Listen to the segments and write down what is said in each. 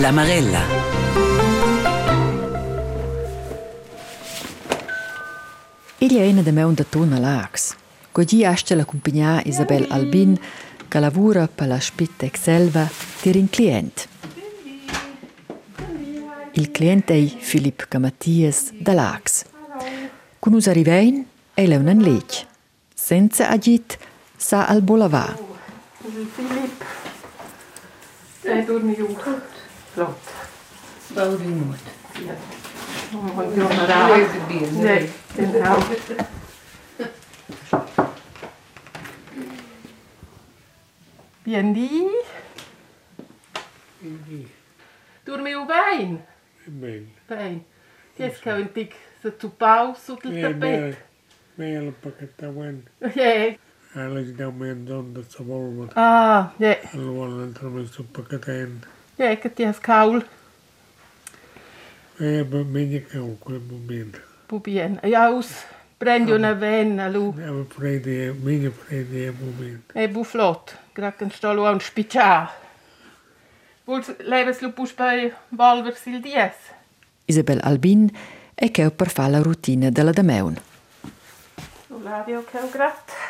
La Marella. Egli è una de meun da tona lax. Cogì asce l'accompagnar Isabel Albin, che lavora per la Spitec Selva, per un client. Il cliente è Filip Camattias da Lax. Con us arrivein, è leunan lec. Senza agit, sa al bolavà. Filip. Sei dormi giù. Flott. Bald minut. Buongiorno Rava. Nee, genau. Biendi. Dormi giù bene? Bene. Bene. Jetzt kann ich dich so zu Paus oder Eh, Tapet. bene. Bene perché sta bene. Ja. Alla ci diamo in donda sta volva. Ah, ja. Allora non trovo sto pacchetto. Ja, che ti has Kaul. E per me che ho quel momento. Probieren. Ja, aus. Prendi una venna, lu. Avevo preso, mi preso il momento. E bu flott. Gerade kan stalo an spiccia. Vuls leves lu pus bei Valver sil dies. Isabel Albin è che per fare la routine della da meun. Lu lavi o che grat. Aber gerade auch ein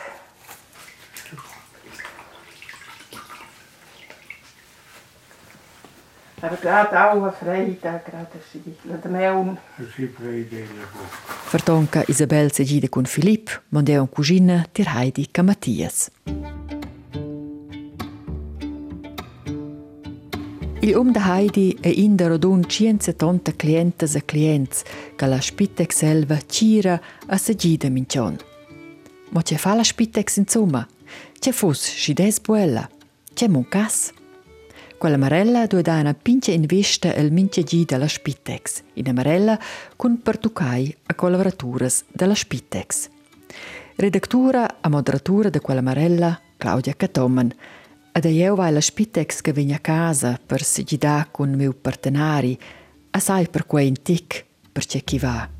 Freitag, gerade ist die La Meun. Così preso il lavoro. Vertonca Isabel se gide con Filip, mondè un cugina tir Heidi ca Mattias. Il um da Heidi è in da rodun 170 clientes e clients che la Spitex selva cira a se gide mincion. Ma c'è fa la Spitex insomma? C'è fus scides buella? C'è mon cas? Quella marella due da una pince in vista el mince gi della Spitex, in amarella con pertucai a collaboraturas della Spitex. Redaktura a moderatura de quella marella Claudia Catoman, ed io vai la Spitex che vegna a casa per si gida con miu partenari, assai per quei in tic, per c'è chi va.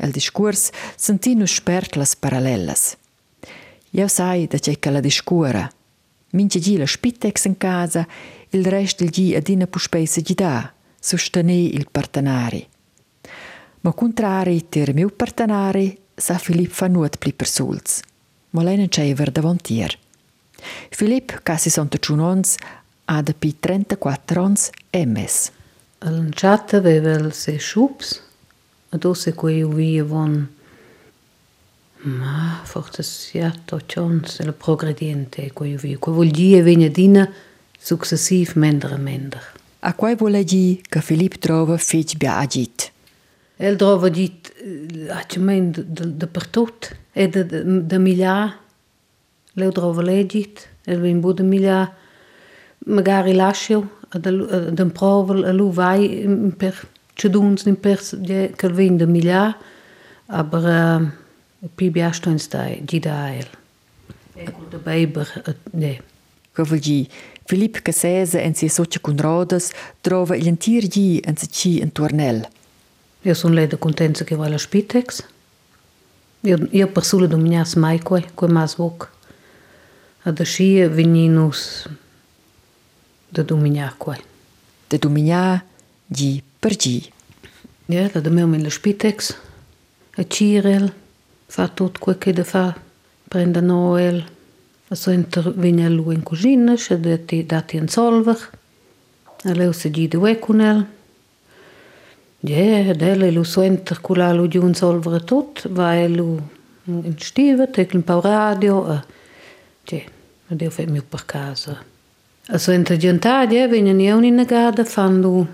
El discurs sentino spert las parallelas. Io sai da c'è che la discura. Mince gi la spitex in casa, il rest il gi adina puspeisa gi da, sostenere il partenari. Ma contrari ter miu partenari, sa Filip fa nuot pli per suls. Ma lei non c'è ver davantier. Filip, casi sonta ons, ha da pi 34 ons MS. Chat aveva il se schups, osse quei uvia von ma forse siato chons il progrediente quei uvia. Quei vuol dire venedina successiv mender mender. A quai vuole gi che Filip trova fich bia agit. El trova dit accemen de per tot e de de, de milia leu trova legit el vin bu de milia magari lascio ad un provel a lu vai in per ceduns in per de che vin de milia aber uh, pi biastoins dai di dael e col de beber ne Che vuol gi Filip che sese en sia socia con rodas trova il entir gi en se ci en tuornel. Io sono lei contenta che va alla Spitex. Io, io per solo dominias mai quei, quei mas voc. Ad ascia veninus da dominia quei. De dominia gi per gi. Ja, da da meu in la Spitex. A Cirel fa tot quel che da fa. Prende Noel. A so inter venia lu in cugina, se dati dati in solver. A leu se gi de wecunel. Ja, delle lu so inter cula lu giun solver tot, vai lu in stiva, tec un pau radio. A, ja, a deu fe miu per casa. A so inter giantà, ja, venia ni un in gada, fan lu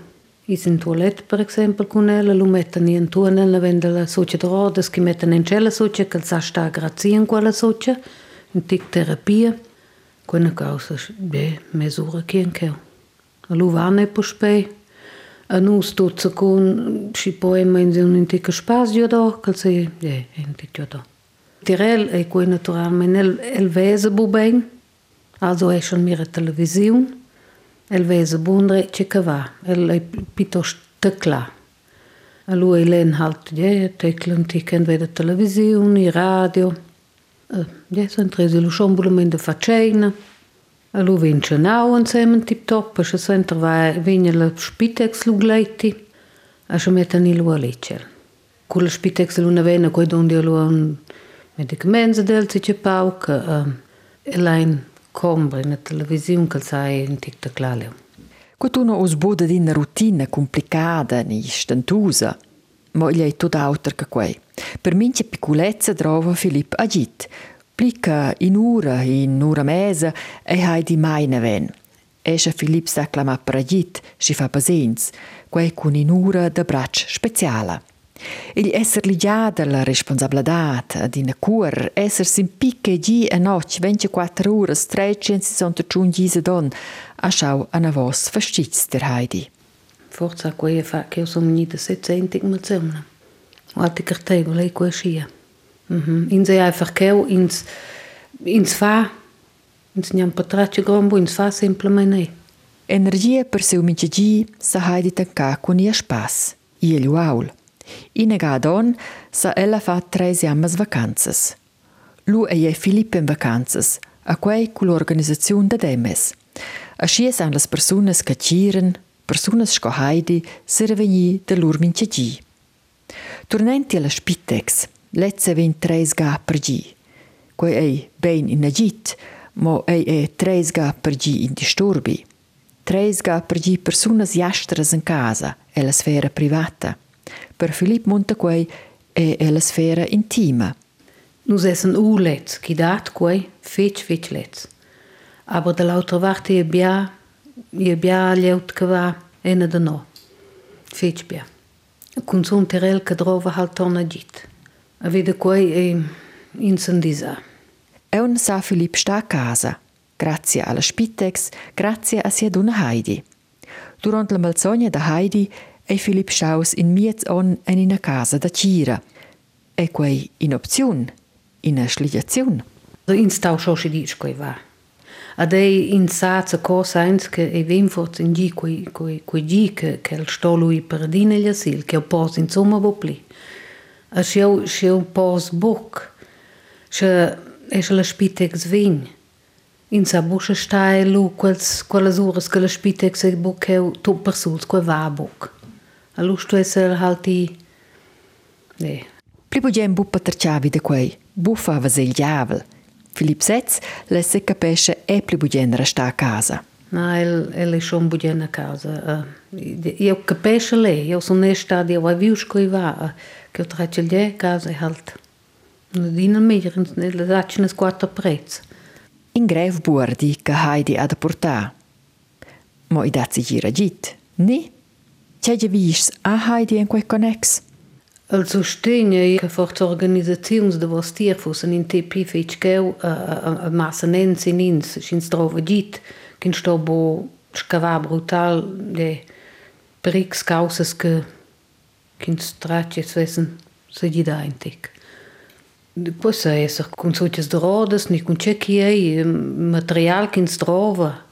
is in toilette, per exempel, con ella, lu mettan in tunnel, la vende la socia de rodas, che mettan in cella socia, che sa sta grazia in quella socia, in tic terapia, quella causa, beh, mesura che anche. A luvane po spei, a nus tutto con si poema in un tic spazio do, che se, beh, in tic do. Tirel è quei naturalmente el, el vese bu ben, also è schon mira television, el vese bundre che cava, el è piuttosto tecla. A lui len halt, ja, teclen tic entweder televisione, radio, Uh, ja, sunt rezolution de faceina. A lu vince nau insieme tip top, a center va vinne la spitex lu gleiti, a se metta ni lu alicel. Cu la spitex lu vena coi donde lu un medicamento del si ce pau, che uh, elain combra in televisione che sai in tic claleo. Quando uno sboda di una routine complicata, ni stentusa, ma gli è tutto altro che quei. Per mince piccolezza trova Filippo agit. Plica in ura, in ura mesa, e hai di mai ne ven. Esce Filippo sa clama per agit, si fa pasens, quei con in ura da braccio speciale. Il esser ligiada la responsabilità di una cura, esser sin picche gi a noc 24 ore, 365 gise don, a schau a na vos fastizz der Heidi. Forza quei fa che sono venita 700 ma zemna. Alte cartego lei quei scia. Mhm. In se einfach che ins ins fa ins niam patraccio grombo ins fa semplicemente. Energia per seu minci sa Heidi tanca con ia spas. Ia luaul. Inega don sa ella fa tres jammas vacanzas. Lu e ie Filippo in vacanzas, a quei cu l'organizzazione da Demes. Aschi san las personas che ciren, personas sco Heidi, se reveni de lur minci Tornenti alla Spitex, lezze vin tres ga per gi. Quei ei ben in agit, mo ei e tres ga per gi in disturbi. Tres ga per gi personas jastras in casa, e la sfera privata. Per Filip Montaquei e e la sfera intima. Nus essen ulets, chi dat quei, fetch fetch lets. Aber dall'altra parte e bia, e bia lieut che va, e ne da no. Fetch bia. Con son terel che drova halt torna git. A vede quei e in sandisa. E un sa Filip sta a casa, grazie alla Spitex, grazie a sia duna Heidi. Durant la malsogna da Heidi e Filip schaus in miez on en in a casa da Cira. E quei in opziun, in a sligaziun. In stau scho si dic quei va. Ad ei in saza cosa eins che e vem forz in gi quei quei quei gi che che il sto lui per dine gli asil che pos insomma vo pli. A scheu scheu pos book. Che es la spitex vin. In sa busche stai lu quels quelles ores che la spitex e book heu tu persuls quei va book. Alustuessel halti. Nee. Pribugem buppa terciavi de quei, buffa vasel javel. Filip Setz lesse capesce e pribugem resta a casa. No, el, el je šel budjen na kazo. Uh, je kapeš le, je so nešta, je v avijuško iva, uh, ki jo trače ljudje, kazo je halt. No, dina mir, ne začne skvata prec. In gre v burdi, ki hajdi ad porta. Moj daci gira džit, ni? Già vis a Heidi in quei connex? Il sostegno che forse organizzazioni da vostir fossero in TP che a, a massa nenzi in ins, si trova git, che sto bo scava brutal de x causas che che stracce svessen se gli da intic. Poi se essere con solches drodes, ni con cecchi material che trova.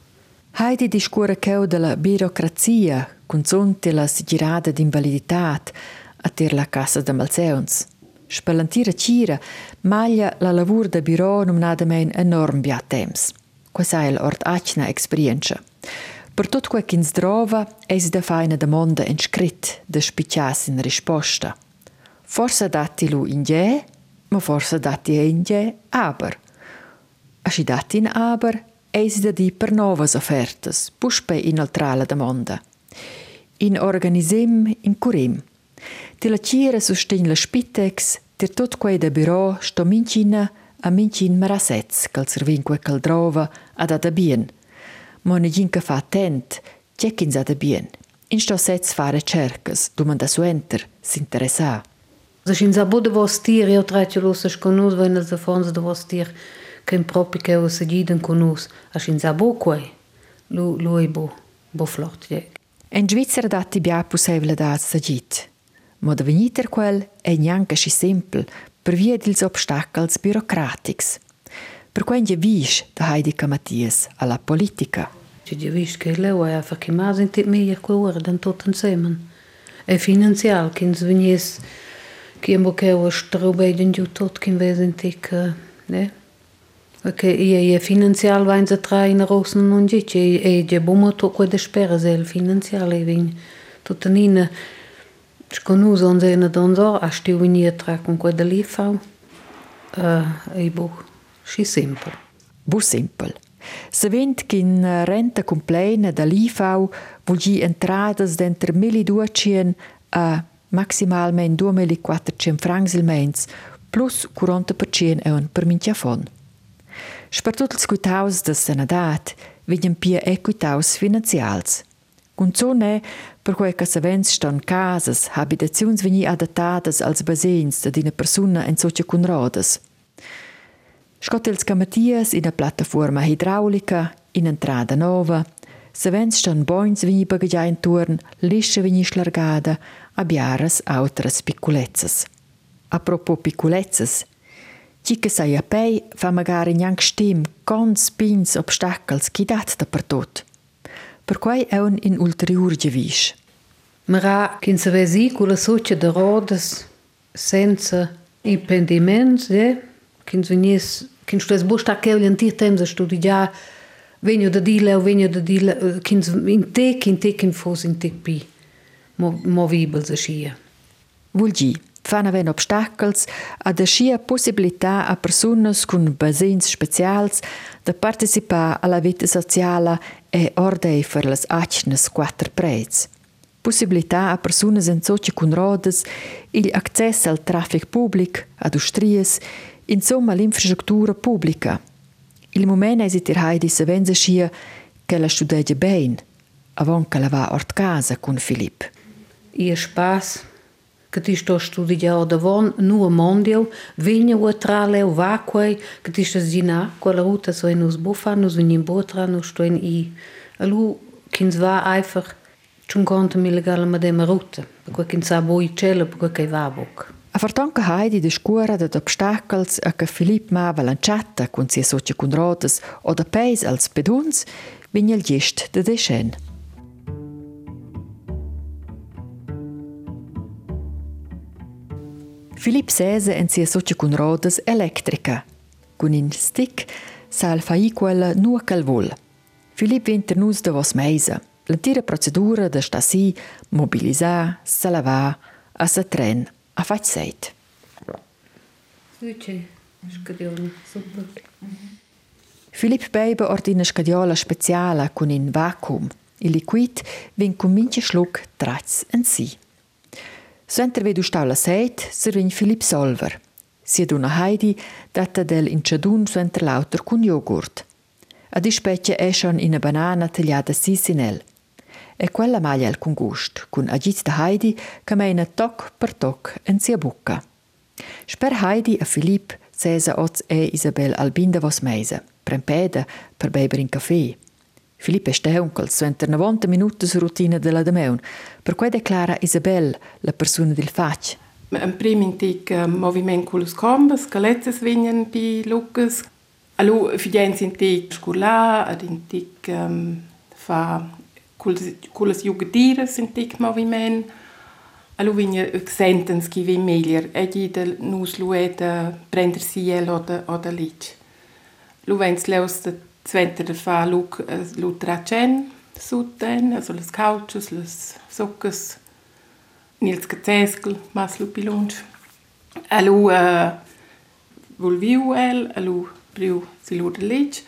Heidi discura cheu della birocrazia, consunte la sigirada d'invaliditat, a ter la casa de Malseuns. Spellantira cira, maglia la lavur de biro numnadamein enorm bia temps. Questa è l'ort acna experienza. Per tot quel che drova, es da faina domanda in scrit, da spiccias in risposta. Forse dati lu in ge, ma forse dati in ge aber. Asci dati in aber, es da di per novas offertas, puspe in altrala domanda. In organisem, in curim. Ti la cira sustegn la Spitex, tir tot quei da biro sto mincina a mincin marasets, cal servin quei cal drova ad ada bien. Ma ne gin che fa attent, cekins ada bien. In sto sets fare cercas, domanda su enter, s'interessa. Se in zabo de vostir, lo se sconus, wenn el se fons de vostir, che proprio che o se giden con us a sa bo quei lu lui bo bo flott je En Svizzer dat i bia possibile da sagit. Ma da veniter quel è neanche si simple per via dels obstacles burocratics. Per quenje vis da Heidika Mattias alla politica. Ci di vis che leu ha fatto ma senti meglio che guarda tutto insieme. È finanzial che ins venies che mo che o strubei den tutto che vesenti che, eh, ne? Perché ie finanzial va in tra in rosen non dice e je bomo to quelle spera sel finanziale vin. Tutta nina sconuso on zena donzo a stiu vini tra con quella lì fa. Uh, e bo, si simpel. Bu simpel. Se vent che in renta complena da l'IFAU vuol gi entradas d'entre 1200 a maximalmente 2400 francs il mens plus 40% eun per mintiafon. Sper tutti i quitaus da senadat vegnan pia equitaus finanzials. Con zone per quei che savens ston casas, habitazions veni adattadas als basens da dina persona en socia cun rodas. Scott camatias in a plataforma idraulica, in entrada nova, savens ston boins veni bagagia in turn, liscia veni schlargada, a biaras autras piccolezzas. A propos che sai a pei fa magari neanche stim cons pins obstacles chi dat da per tot. Per quai è un in ulterior gevis. Mara kin se vesi con la socia de rodas senza impediments, eh? kin venies kin stes busta che un tir temps a studiar venio da dile o venio da dile kin in te kin te kin fos in te pi movibels a schia. Vulgi, fan aven obstacles ad ascia possibilità a personas cun basins specials da participar alla vita sociala e ordei per las acnes quattro prez. Possibilità a personas en soci cun rodas, il access al traffic public, ad ustries, insomma l'infrastruttura pubblica. Il moment è sitir Heidi se venza schia che la studegia bein, avon che la va ort casa cun Filip. Ihr Spaß, che ti sto studiando da von, nur mondio, vigna o trale o vaquei, che ti sto zina, quella ruta so in us bufa, nus vini botra, nus sto in i. Alu, kins va einfach, schon konnte mi legal ma dem ruta, perché kin sa boi cella, perché che va boc. A fartonca Heidi de scura dat obstacles a che Filip ma valanciata cun sia socia cun rodas o da peis als peduns, vigna il gest de deschen. Filip sese en sia socia cun rodas elettrica. Cun in stick sal fai quella nua cal vol. Filip vinter nus de vos meisa. L'antira procedura de stasi mobilisar, salavà, a sa tren, a fac seit. Suce, scadione, super. Filip Beibe ordina scadiola speciala cun in vacuum. Il liquid vin cun mince schluck traz en si. Suenter vedu stau la seit, servin Filip Solver. Sia duna Heidi data del inciadun suenter lauter cun jogurt. Ad ispecchia è schon in a banana tagliata sisinel. E quella maglia al cun gust, cun agit da Heidi che meina toc per toc en sia bucca. Sper Heidi a Filip sesa oz e Isabel Albinda vos meisa, prempeda per beber in caffè. Filip è steuncol, suenter 90 minutos rutina della dameun, per cui declara Isabel, la persona del fac. Ein prim intic uh, moviment culus combas, calezzes vignan pi Lucas. Alu fidiens intic scurla, ad intic um, fa culus jugendires intic moviment. Alu vigna sentens ki vi meglier, egi del nus lueta prender siel oder, oder lich. Lu vens leus de Zwenter fa luk lutra cen suten, also les couches, les sucques, nils gazeskel, mas lu pilunch. Alu uh, vulviu el, alu priu si lu de lich.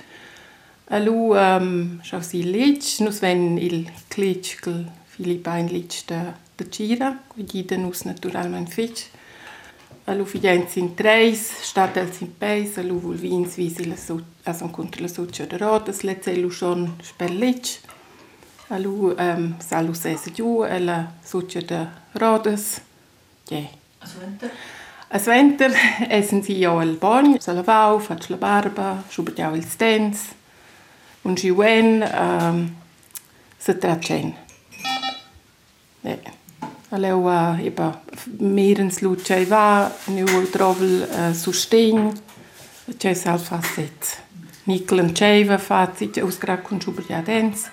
Alu um, schau si lich, nus ven il clitch kel Filipain lich de, de Gira, quindi de nus naturalmente fitch. Alu figens in treis, stat els in peis, alu vulvins visi la succia de rodas, le celu schon spellich. Alu um, salu sese giù, e la succia de rodas. Yeah. A Sventer essen si jo il bagn, se lavau, faig la barba, schubertiau ils dents, un schiuen, um, se tracen. Eh. Aleu uh, eba merens luce va, nu trovel sustegn, c'è sal facet. Nickel fährt sich ausgerechnet con schubertiau dents.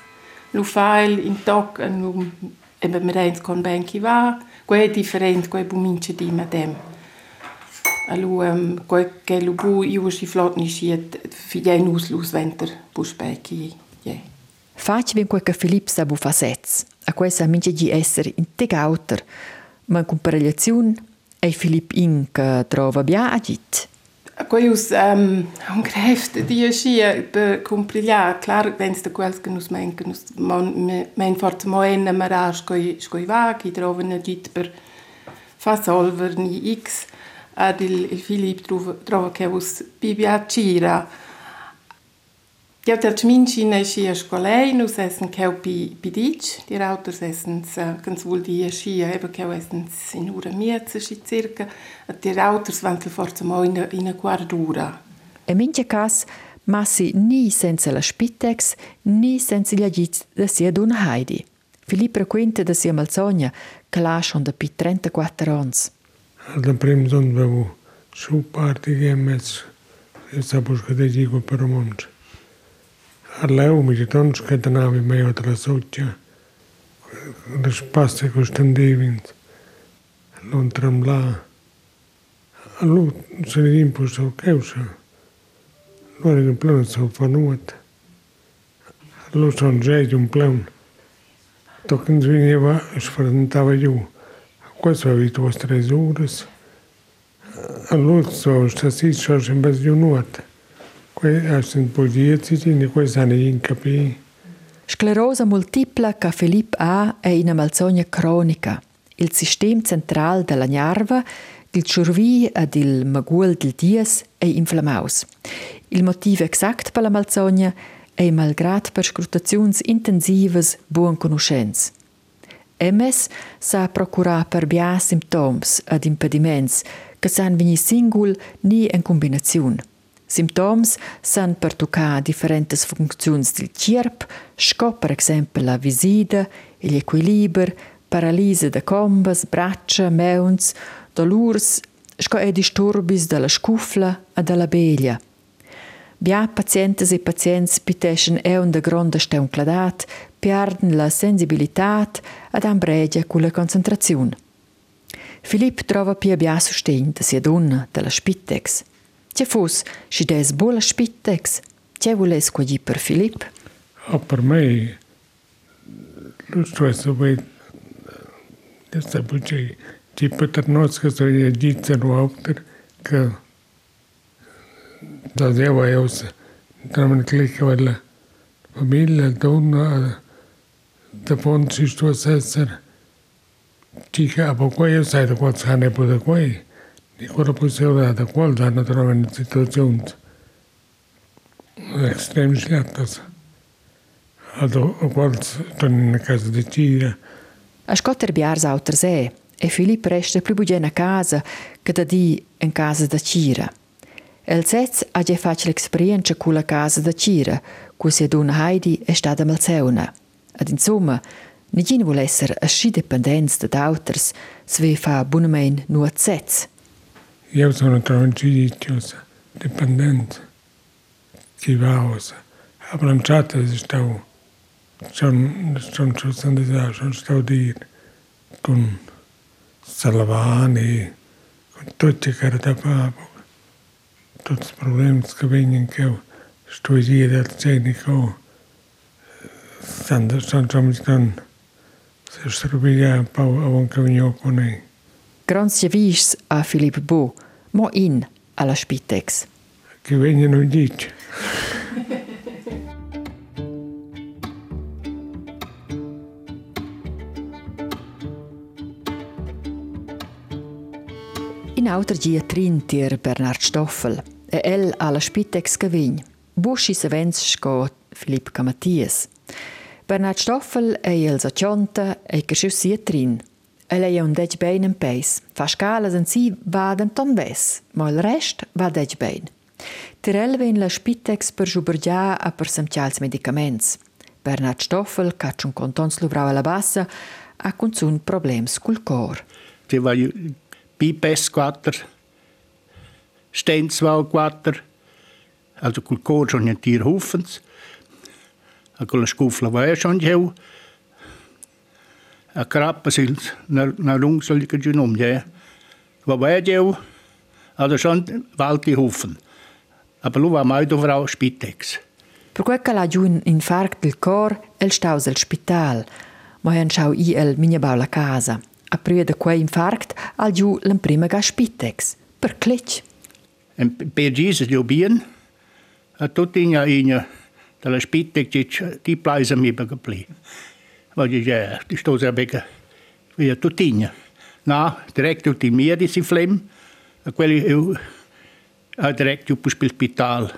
Lu fail in toc, nu eben mir eins con benki va, quei different, quei bumince di madem. Alu, um, quei che lu bu iu si flot ni schiet, fidei nus lus venter buspeki, je. Fac vin quei che Filip sa bu facets, a quei sa mince di esser integauter, ma in comparazione ei Filip in che trova bia agit. Queius um, un greft di scia per comprillar, clar, wenn de quels che nus men che nus men forza moen mara scoi scoi vagi troven agit per fa solver ni x. Ad il, il Filip trova che us bibia cira Ja, der Minci ne scia scolei, nus essen keu pi pi dic, die Rauters essen ganz wohl die scia, eben keu essen in ura miezza sci circa, die Rauters vantel forza mo in in guardura. E mince cas massi ni senza la Spitex, ni senza gli agit da sia duna Heidi. Filip raquenta da sia malsogna, che lascion da pi 34 ans. Al prim zon bevu su parti che mezzo, e sa busca de dico per. Alleu mi tons che tenavi meo tra soccia, le spasse che stendevint, non tremla. Allu se ne impulso causa, non era in plano so fanuat. Allu son giai un plan. Tocken sveniva, sfrentava giù. Questo avito tre ore. Allu so stasi so sempre giù nuot. Sclerosa multipla che Filip ha è una malsogna cronica. Il sistema centrale della nerva, il cervi ed il magul del dies è inflammaus. Il motivo exact per la malsogna è malgrad per scrutazioni intensive buon conoscenza. MS sa procura per bia simptoms ed impediments che san vini singul ni in combinazione. Symptoms san per tocar differentes funcziuns del cierp, sco per exempel la visida, il equilibr, paralisa de combas, braccia, meuns, dolurs, sco e disturbis della scufla e della beglia. Bia pazientes e pazients piteschen e un de gronda steuncladat, perden la sensibilitat ed ambregia con la concentrazione. Filip trova pia bia sustegn da sia donna, della Spitex. Ce fos și des bola Spitex? Ce voles quagi per Filip? A per me, lo stesso voi, questa buccia, ci per noi che sono gli dice l'altro, che da deva io se, da clicca quella famiglia, donna, da fond si sto a essere, ci capo qua io sai da quanto ne può da qua, di quello da qual hanno trovato in situazioni estreme schiattas. Also, qual sono in casa di Cira. A scotter biars auter se, e Filip resta più bugen a casa che da di in casa da Cira. El Zetz ha già fatto l'esperienza con la casa da Cira, cui sia donna Heidi è stata malseuna. Ad insomma, Nigin vuol essere asci dependents da auters, sve fa bunamein nu a Zetz. Io sono tranquillitiosa, dipendente, chi va osa. Abbranciata si stavo, sono, sono, sono, sono stato dire, con Salavani, con tutti i cari da papo, tutti i problemi che vengono che sto lì dal cenico, sono, sono, sono, sono, se strubia un po' a un cammino con lei. Grans vis a Filip Bo, mo in alla Spitex. Che vengono dice. In auter gia trintier Bernard Stoffel, e el alla Spitex gavign. Buschi se vens sco Filip Camatias. Bernard Stoffel e el sa chonta e sia trin. Lei è un dec bein in peis. Fa scalas in si vaden ton ves, ma il rest va dec bein. Tirel ven la Spitex per jubergia a per semtials medicaments. Bernard Stoffel, cacciun contons luvrava la bassa, ha cunzun problems cul cor. Ti va Pipes 4, Stenzwald 4, also cul cor schon in Tierhofens, a con la scufla va schon jau, sil na, na lungsel che giunom, ja. Va va jau, also schon Walti Hofen. Aber lu va mai dovrau Spitex. Per quel che la giù un infarct del cor, el staus al spital, ma han schau i el minia bau la casa. A prima de quei infarct, al giù l'emprima ga Spitex. Per cletch. En per Jesus jo bien, a tutti inja inja, dalla Spitex ti plaisa mi bega pli. Ma di ja, di sto sa bega, via tutti. Na, direkt tutti mir di si flem, a quelli eu, a direkt ju pus spital.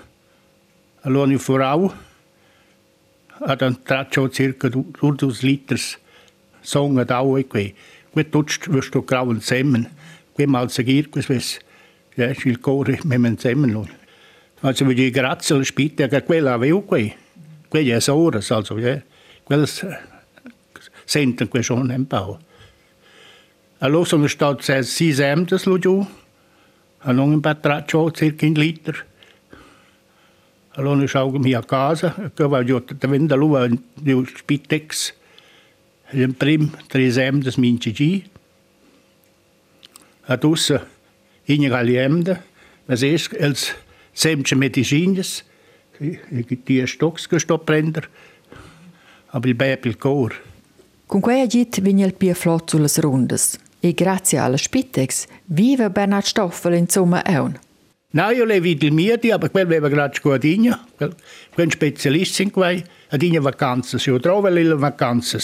Allora io vorau, ad un traccio circa 200 liters songa d'au e quei. Quei tutto wirst du grauen Semmen. Quei mal seguir, quei ves, ja, il core me men Semmen nun. Also wie die Grazia spielt, ja, quella aveu quei. Quei è soras, also, ja. Quelles senten quei schon im Bau. Allora sono stato sei semdes lo giù, allora un patraccio circa in liter. Allora schaue mi a casa, che va giù da venda lua di Spitex, il prim tre semdes minci gi. Ad ussa in galiemda, mas es els semce medicines, die stocks gestoppt aber il bebel cor. Con quei agit vigna il pia flot sulle rundes. E grazie alla Spitex vive Bernard Stoffel insomma eun. No, io le vidi il mio, aber quel aveva grazie con Adina, quel, specialista in quei, Adina vacanze, io trovo le vacanze.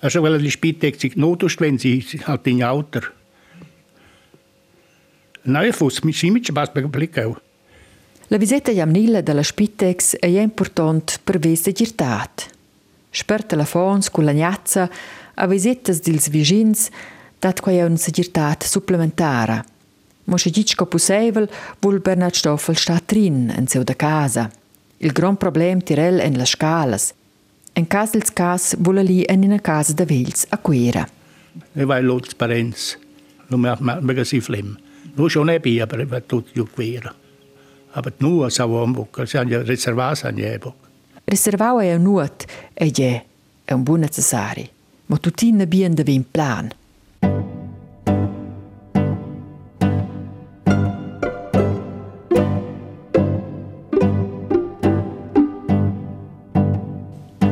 Also quella di Spitex sich notust, wenn sie halt in Alter. No, io fossi mi si mi ci basta per applicare. La visita jamnilla della Spitex è important per veste girtat. Sper telefons con la gnazza a visitas dils vigins dat quai un segirtat supplementara. Mo se dic co possibel vul Bernard Stoffel sta trin en seu da casa. Il gran problem tirel en las scalas. En cas dels cas vuole li en una casa da vels a quera. E vai lots parents, non mi ha mega si flem. Nu schon e bia, aber va tut ju quera. Aber nu a sa wombuk, si han ja reservas an jebok. Reservau è un nuot e je è un buon necessari. Ma tutina bien de vin plan.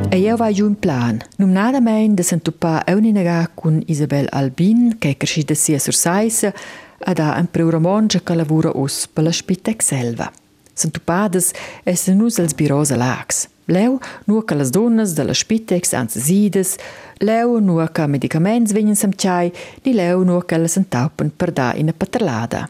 E io vai giù in plan. Non nada mein de sentupà euninaga con Isabel Albin, che è cresciuta sia sur Saisa, ad ha un preuromonge che lavora us per la Spitex selva. Sentupades es nus als biros alax. Leu nur che las donnas de la Spitex ans sides, leu nur che medicaments vegnan samtjai, ni leu nur che la sentaupen per da in a paterlada.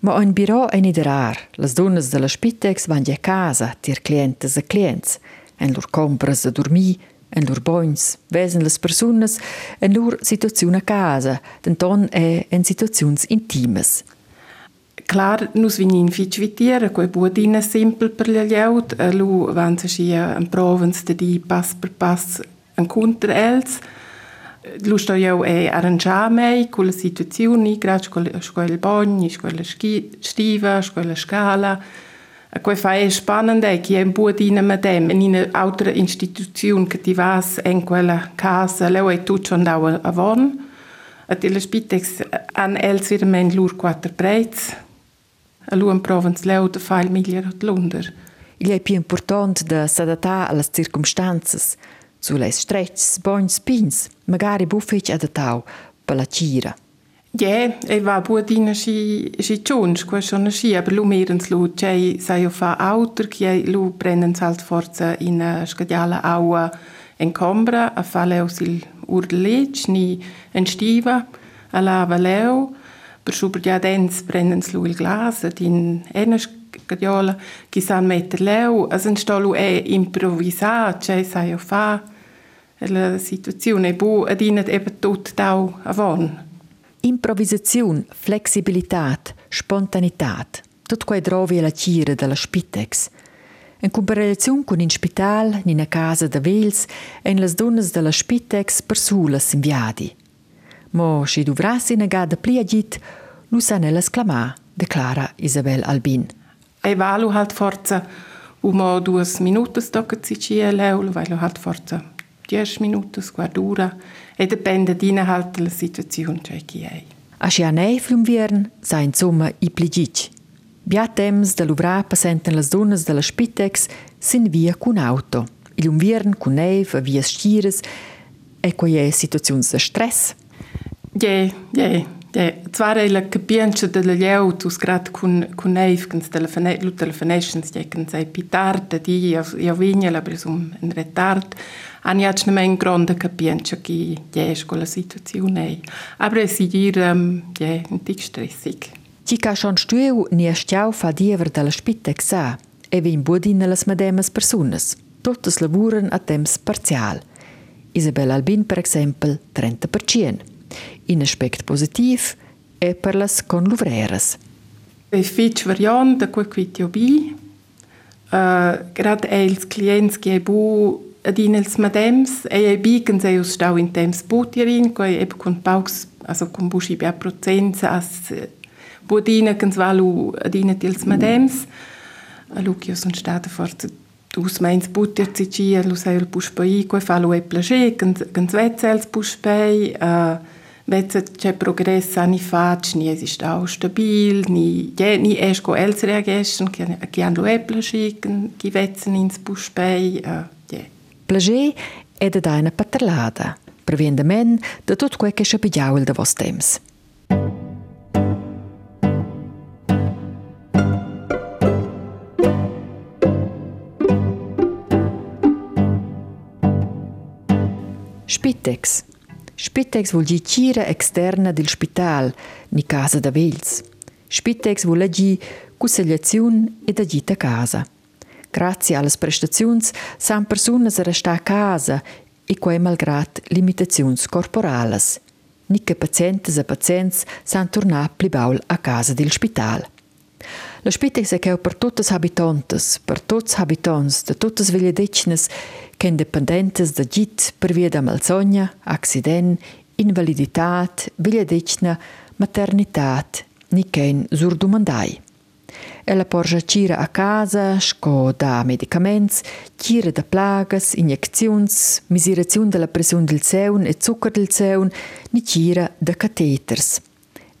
Ma ein biro è nid rar. Las donnas de la Spitex van a casa, tir clientes a clients, en lur compras a dormir, en lur boins, vesen las personas, en lur situazione a casa, denton è en situazions intimes. Klar, nus vegnin fich vitiera, quei buodina simpel per gli aut, e lu van se schia en provens de di pass per pass en contra els. Lu sto io e arrangiar mei con la situazione, grazie con il bagno, con la stiva, con la scala. E quei fa spannend, è che è un buodina med dem, in un'altra istituzione che ti vas in quella casa, leu è tutto andau a von. E la Spitex an els wieder mein lur quattro prezzi. A luan provans leu de fa il miglior od lunder. Il è più important da s'adattare alle circumstanze, sulle stretches, bons, pins, magari buffet adattau per la cira. Ja, e va buodina si si tjons, qua sono si, aber lu merens lu c'è sai o fa auter che lu prenden halt forza in a scadiala aua en combra a fa leu sil urlec ni en stiva a lava leu super ja dens brennen lu il glas ad in enes gadiola chi san metter leu as en stolu e improvvisar c'è sai o fa la situazione. E bu adinat eben tot tau avon. Improvisaziun, flexibilitat, spontanität. Tot quei drovi alla tira della Spitex. In comparazione con in spital, in una casa da vels, en las donnas della Spitex per sulas inviadi. Mo si duvras in agada pli agit, lu sa nellas clamà, declara Isabel Albin. E valu halt forza umo duas minutas tocca si cia leul, weil halt forza 10 minutas, guardura, e depende dina halt la situazione c'è chi è. A si anei flumviern, sa insomma i pligic. Bia temps da luvrar passenten las donnas della Spitex sin via cun auto. Il umviern cun neiv a vias stires e quai è situazions de stress. Je, je, je. È la capienza della lieutus grad cun, cun neiv, cans telefone, lu telefonations, je can sei pitard, di, io, io vigna la presum in retard, han ja ne men grande capienza che je la situazione. Aber es ist dir, um, je, un tic stressig. Ci ca schon stueu ni a stiau fa diever dalla Spitex sa, e vin budin las medemas personas. Totes lavuren a temps parzial. Isabel Albin, per exempel, 30%. In aspect positiv e per las con luvreras. E fitch variant da quel quitio bi. Uh, grad els clients che bu adin els madems e e bi kan se us stau in temps butierin, quai eb con paux, also con bushi bia procenza as budina kan svalu adina tils madems. A Lucio son stata forza dus meins butier ci ci, lu sei il puspai, quai fa lu e plage, kan kan svetzels puspai, uh, Vece c'è progresso anni fa, ni es ist auch stabil, ni je ni es go els reagessen, che hanno e plagiken, che vetzen ins buspei, uh, je. Plager è da daina paterlada, previenda men da tot quel che schapigiaul da vos temps. Spitex. Spitex vuol dire cira externa del spital, ni casa da vels. Spitex vuol dire consigliazione e da gita casa. Grazie alle prestazioni, san personas a restare a casa e quei malgrat limitazioni corporali. Ni che pazientes e pazients san tornar pli baul a casa del spital. La Spitex è che per tutte le abitantes, per tutti gli abitanti de tutte le vigliadecines che independentes da git per via da malsogna, accident, invaliditat, vigliadecina, maternitat, ni ken surdumandai. Ella porge cira a casa, sco da medicaments, cira da plagas, injecziuns, misirazione della pressione del seun e zuccher del seun, ni cira da cateters.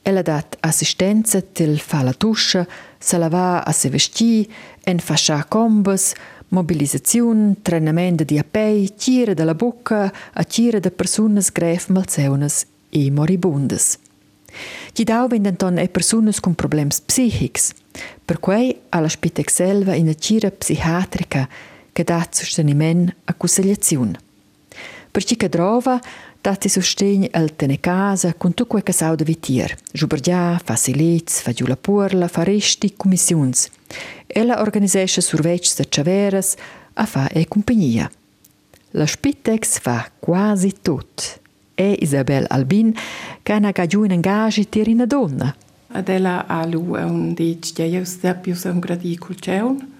Ella dat assistenza til fa la tuscia, se lava a se vesti, en fascia combes, mobilisaziun, trenament di apei, cira della bocca a cira de personas gref malseunas e moribundas. Ci dau vendenton e personas con problems psichics, per quei alla Spitex selva in cira psichiatrica che dat sosteniment a consigliaziun. Per ci che drova, dati sostegno al tene casa con tutto quel che sa da vitier. Jubergia, fa silez, fa giù la purla, fa resti, commissiuns. Ella organizesce survets de chaveras a fa e compagnia. La Spitex fa quasi tut. E Isabel Albin che ha gagiù in engagi tir in donna. Adela a lu è un dic che io sta più un gradicul ceun.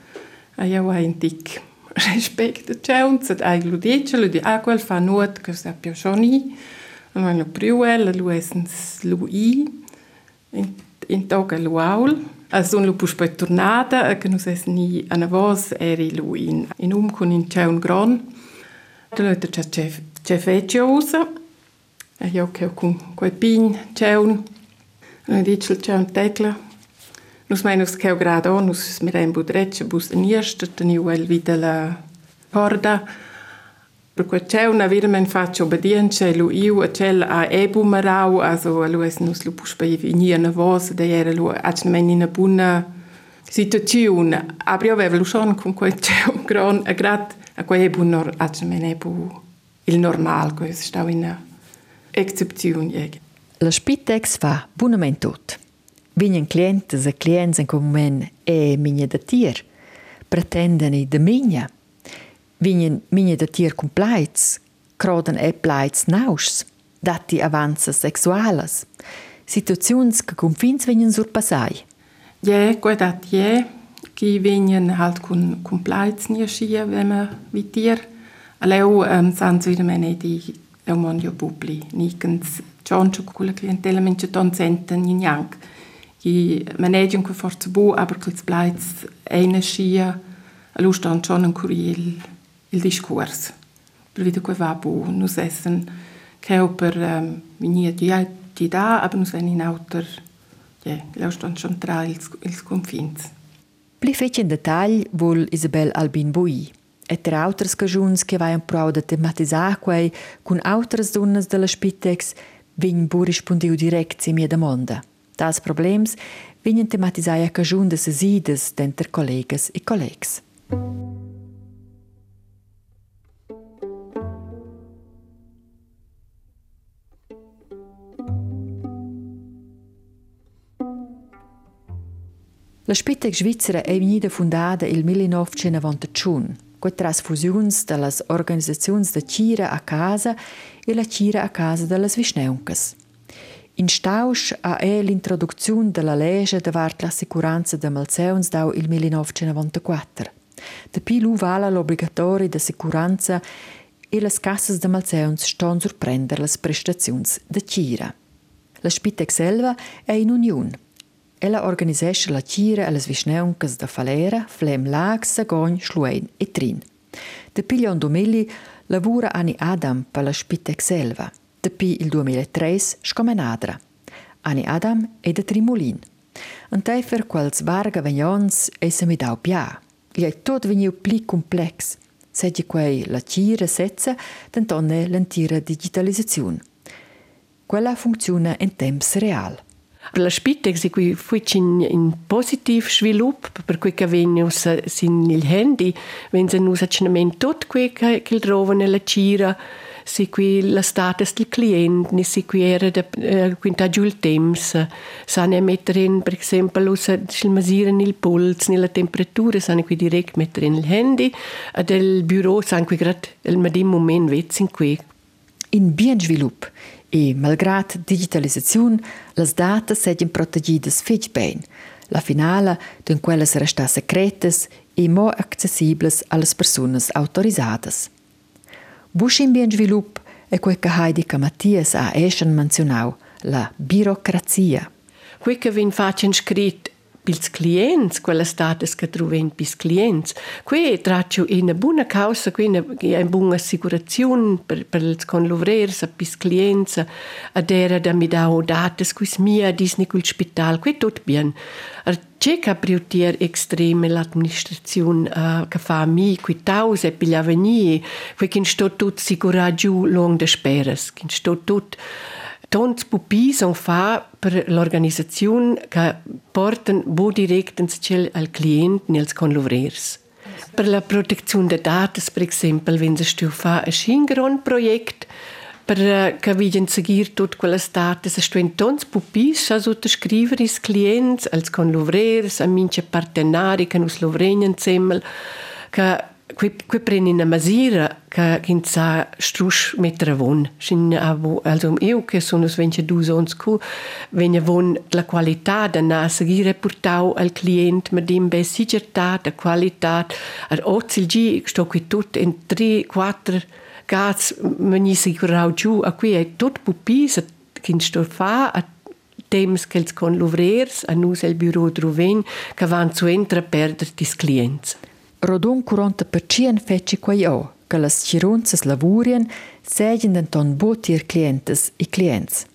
A io ha un tic respect ceun, sed ai lu dice, lu di a quel fa nuot che sta più shoni. Ma lu priuel, lu essens lu i. In, in toga lu aul. Also lu pus poi tornata, che nus es ni ana vos eri lu in, in um con in ceun gron. Da lu c'è c'è fece usa. E io che ho con quei pin ceun. Nu dice il ceun tecla. Nus meinus che grado, nus mi rem budrecce bus in erster, teniu el vita la porda. Per quel ceun avirmen faccio obbedienza, lu iu a cel a ebu marau, also lu es nus lu pus bei vini na vos, da era lu acne men in a buna situazione. Aber io avevo lu schon con quel ceun gran, a grat, a quel ebu nor, acne men ebu il normal, quel stau in a excepzione. La Spitex fa bunament tot. Vinen clientes e clients en comune e migna da tier. Pretenden i de migna. Vinen migna da tier complaits croden e plaids nauschs, dati avanzas sexualas, situazions che confins venien surpassai. Ja, gut, dat ja, che venien halt con plaids nie schia, wenn man wie dir. Alleu ähm, sans wieder mene di è un mondo publi, nikens Giorgio con la clientela mince ton senten in jank. Che maneggian con forza bu, aber che plaids eine schia, allo stand schon un curiel il discurs. Per vita que va bu, nus essen che per ähm, venir di di da, aber nus wenn in auter, ja, allo stand schon tra ils, ils confins. Pli fece in dettagl vol Isabel Albin Bui. E tra autras cagiuns che vai prou de tematisar quei cun autras donnas della Spitex vegn bu rispondiu direct si mia domanda. Das problems vegnan tematisai a cagiun de sesides d'enter collegas e collegs. La Spitex Svizzera è venuta fundata il 1991, con trasfusions delle organizzazioni da Cira a casa e la Cira a casa delle Visneuncas. In stausch a è l'introduzione della legge davart la sicuranza de malseuns dau il 1994. De pi lu vala l'obligatori de sicuranza e las cassas de malseuns ston surprender las prestazions de Cira. La Spitex selva è in union. Ella organisesce la Cira e las Visneuncas da Falera, Flem Lag, Sagogn, Schluein e Trin. De Piglion Domeli lavora Ani Adam per la Spitex selva. Depi il 2003 scomenadra. Ani Adam è da Trimulin. Un teifer quals varga vegnons e se mi dau pia. Gli è tot veniu pli complex. Seggi quei la Cira setza, dentonne l'entira digitalizzazione. Quella funziona in temps real. Per la Spitex è qui in, in positiv sviluppo, per cui che vengono sin il handy, vengono usati tutto quello che trovano nella Cira, si qui la status del cliente, ni si qui era da eh, quinta giù il temps, sanno mettere in, per esempio, il masiren il puls, la temperatura, sanno qui direct mettere in il handy, e del bureau sanno qui grad il medin moment vezin qui. In bien svilup e malgrat digitalisaziun, las datas sedien protegidas fetg bein. La finala d'un quelles resta secretas e mo accessibles allas personas autorisadas. Buschin bien svilup è quel che Heidi Mattias ha eschen menzionau, la birocrazia. Quel che vin facen scrit pils clients, quella status che troven pils clients. Qui traccio in buona causa, qui in una buona assicurazione per, per ils conluvrers, pils clients, ad era da mi dau dates, quis mia disni cul spital, qui bien. Ar c'è che priutier extreme l'amministrazione uh, che fa mi, qui tause per l'avenir, qui che sto tot sicura giù long de speres, che sto tot Tons pupi son fa per l'organizzazione che portano bu direct al cliente nels conluvrers. Per la protezione dei dati, per esempio, wenn si fa un scingron projekt per che vigen seguir tut quelle date, se stuen tons pupis sa sottoscrivere is clients, als conluvrers, a mince partenari che nus lovregnen semmel, che qui qui prendi una misura che che sa strusch mettere von. Sin also io che sono svenche du sons cu wenn von la qualità da na seguire portau al client mit dem be sichertà da qualità. Ar ozil gi sto qui tut in 3 4 gats meni sicurau giù. A qui è tut pupis che sto fa a temps che ils con l'ouvriers a nus el bureau droven che van zu entra perder dis clients Rodun 40% fece quai o, che las cirunzas lavurien segien denton botir clientes e clients.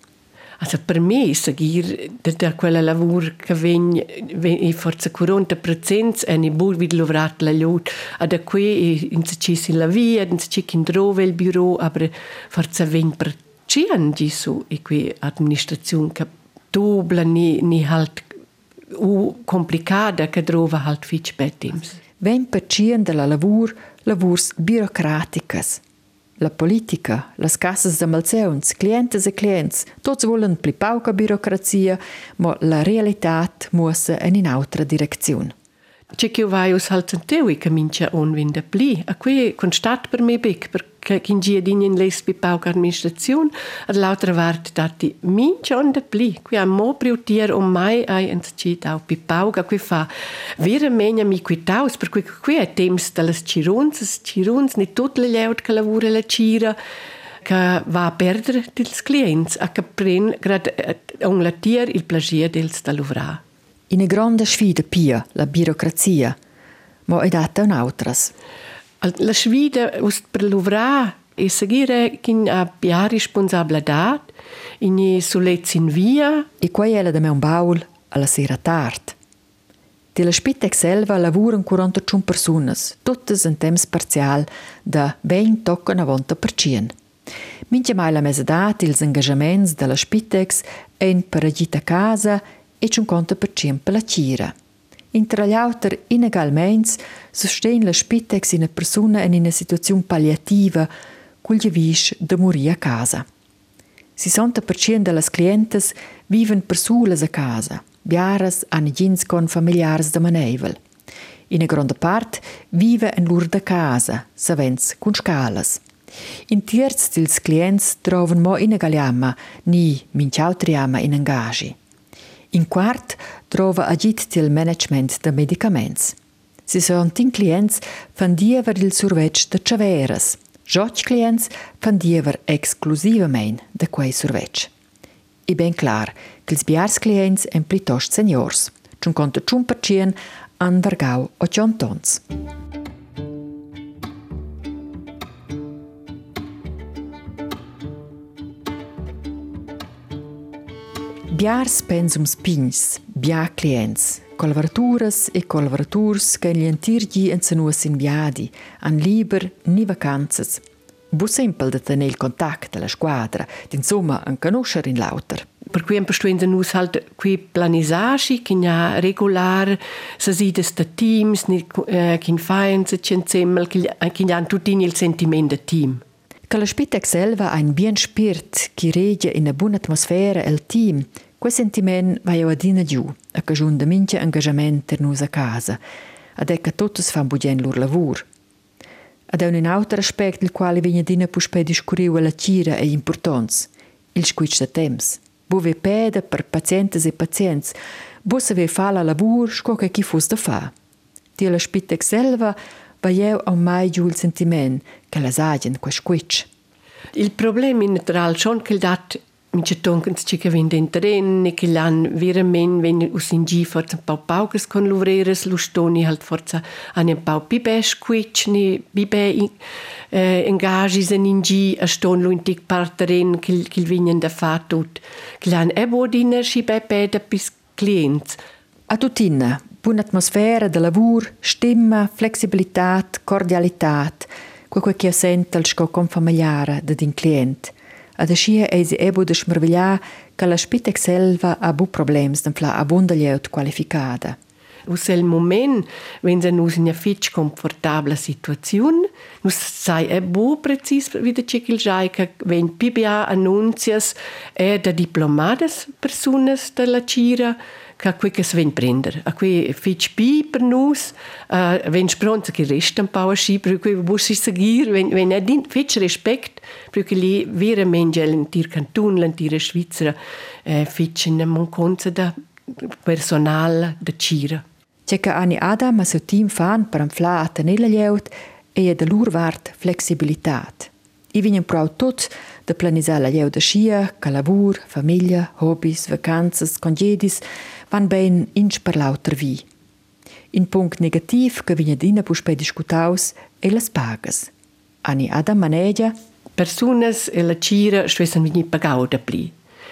Also per me seguir da, da quella lavur che vegn, vegn forza 40% e ne bur vid lovrat la lot a da qui in se ci la via in se ci in drove il bureau aber forza vegn per cian di su e qui administrazione che dobla ni, ni halt u complicata che trova halt fitch bettims. Ven percien de la lavur lavurs birocraticas. La politica, las cassas de malseuns, clientes e clients, tots volen pli pauca birocrazia, ma la realitat muossa en in autra direzione. C'è che vai us halt teui che mincia on vinda pli, a qui constat per me bec, per che in gia dignen les bi pauca administrazione, ad l'altra vart dati min gion de pli. Qui ha mo priutier o mai ai en cit au bi pauca qui fa vera menia mi qui taus, per cui qui è temps de las ciruns, ciruns ni tot le leut che lavora la cira, che va a perdere dils clients, a che pren grad un latier il plagier dels da lovrar. Ina grande sfida pia, la burocrazia, ma è data un'altras. La sfida per lovrar e seguire che ha pia responsabilità, in solezzi in via. E qua è la da me un baul alla sera tard. Della Spitex selva lavorano 41 persone, tutte in temps parzial da 20 tocca 90 per cien. Minchia mai la mesedat ils engagements della Spitex en per agita casa e 50 per cien per la cira. Intra gli auter inegalments sosten la Spitex in una persona in una situazione palliativa cul gli vis de morire a casa. 60% delle clientes viven per solas a casa, biaras hanno gins con familiars de manevel. In una grande parte vive in lur de casa, savens con scalas. In terz dils clients trovan mo inegaliama ni minchautriama in engagi. In quart trova agit til management de medicaments. Si son tin clients fan diever il survetg de chaveras. Joc clients fan diever exclusivament de quei survetg. I ben clar che ils biars clients en plitost seniors. Ciun conta ciun percien an vargau o ciontons. Biars pensums pins, bia clients, collaboraturas e collaboraturs che gli antirgi en senuas in viadi, an liber ni vacanzas. Bu simpel de tenere il contact alla squadra, insomma, an conoscer in lauter. Per cui un perstuenza nus halt qui planisagi, che ha regular, se si des de teams, kin fain se cenzemmel, che han tutti il sentimento de team. Che la Spitex selva un bien spirit che regia in una buona atmosfera e il team, quel sentiment va io adina giù, a cagiun de mince engagement ter nus a casa, ad ecca totus fan bugen lur lavur. Ad è un altro aspetto il quale viene dina puspe discuriu alla cira e importanza, il squitch de temps. Bu ve peda per pazientes e pazients, bu se ve fa la lavur sco che chi fus da fa. Ti la Spitex selva io au mai giù il sentiment che la sagen qua squitch. Il problema in natural schon che dat mince tonkens ci che vende in tren, che l'han veramente wenn us in gi forza un pau pauges con luvreres lustoni halt forza an un pau pibe squitch ni bibe eh, engagis en in gi a ston lu in tic parteren che che vignen da fa tut che l'han e bodina sci be peda bis clients A tutina, buona atmosfera de lavur, stimma, flexibilitat, cordialitat, quel che sente il sco con familiare de din client. Ad ascia eisi ebo de smervegliar che la Spitex selva ha bu problems den fla abunda lieut qualificada. Us el moment, wenn se nus in una fitch komfortabla situazione, nus sai e bu precis wenn PBA annuncias e da diplomadas personas de la cira, che qui che sven prender. A qui fitch pi per nus, uh, wenn spronza che resta un po' a sci, per cui bussi seguir, wenn, wenn è din fitch respect, perché lì veramente l'antir cantun, l'antira svizzera, eh, fitch in un conza da personal da cira. C'è che Ani Adam e suo team fan per anfla a tenere lieut e è da lur vart flexibilitat. I vinen prou tot de planisar la lieut da scia, ca lavur, famiglia, hobbies, vacanzas, congedis, van ben inch per lauter vi. In punct negativ che vine dina puspe discutaus e las pagas. Ani Adam manegia Personas e la cira stessan vini pagau da pli.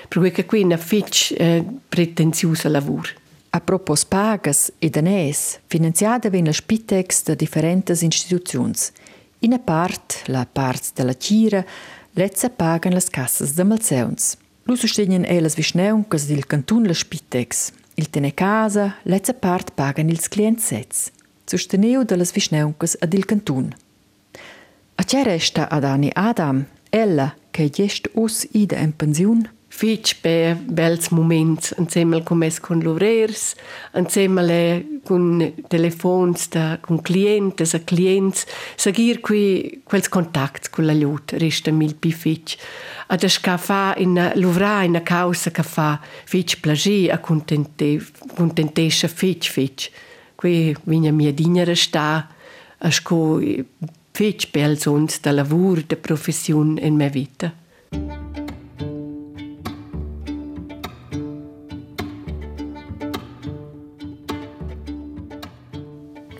Per cui che qui una fitch eh, pretenziusa lavur. A propos pagas e danès, finanziada ven la Spitex da differentes instituziuns. In a part, la part della Cira, lezza pagan las cassas de Malzeuns. Lu sostenien elas visneuncas dil cantun la Spitex. Il tene casa, lezza part pagan ils clientsets. Sosteneu de las visneuncas ad il cantun. A c'è resta ad Ani Adam, ella che gest us ida in pensiun, fitch per bels moments insieme con mes con lovrers, insieme con telefons da con clientes e clients, seguir qui quels contacts con la lut resta mil pi fitch. Ad sca fa in lovra in causa che fa fitch plagi a contente contentescha fitch fitch. Qui vigna mia dignere sta a sco fitch bels uns da lavur de profession in me vita.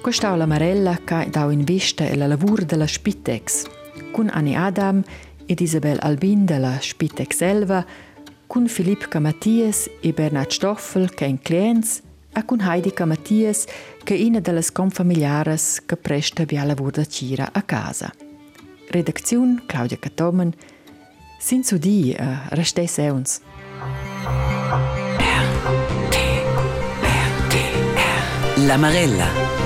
Questa è la Marella che dà in vista la lavoro della Spitex, con Annie Adam ed Isabel Albin della Spitex Elva, con Filippo Mattias e Bernard Stoffel che in clients, e con Heidi Mattias che è una delle confamiliari che presta via lavoro da Cira a casa. Redazione Claudia Catomen, sin su di, uh, restesse uns. La Marella.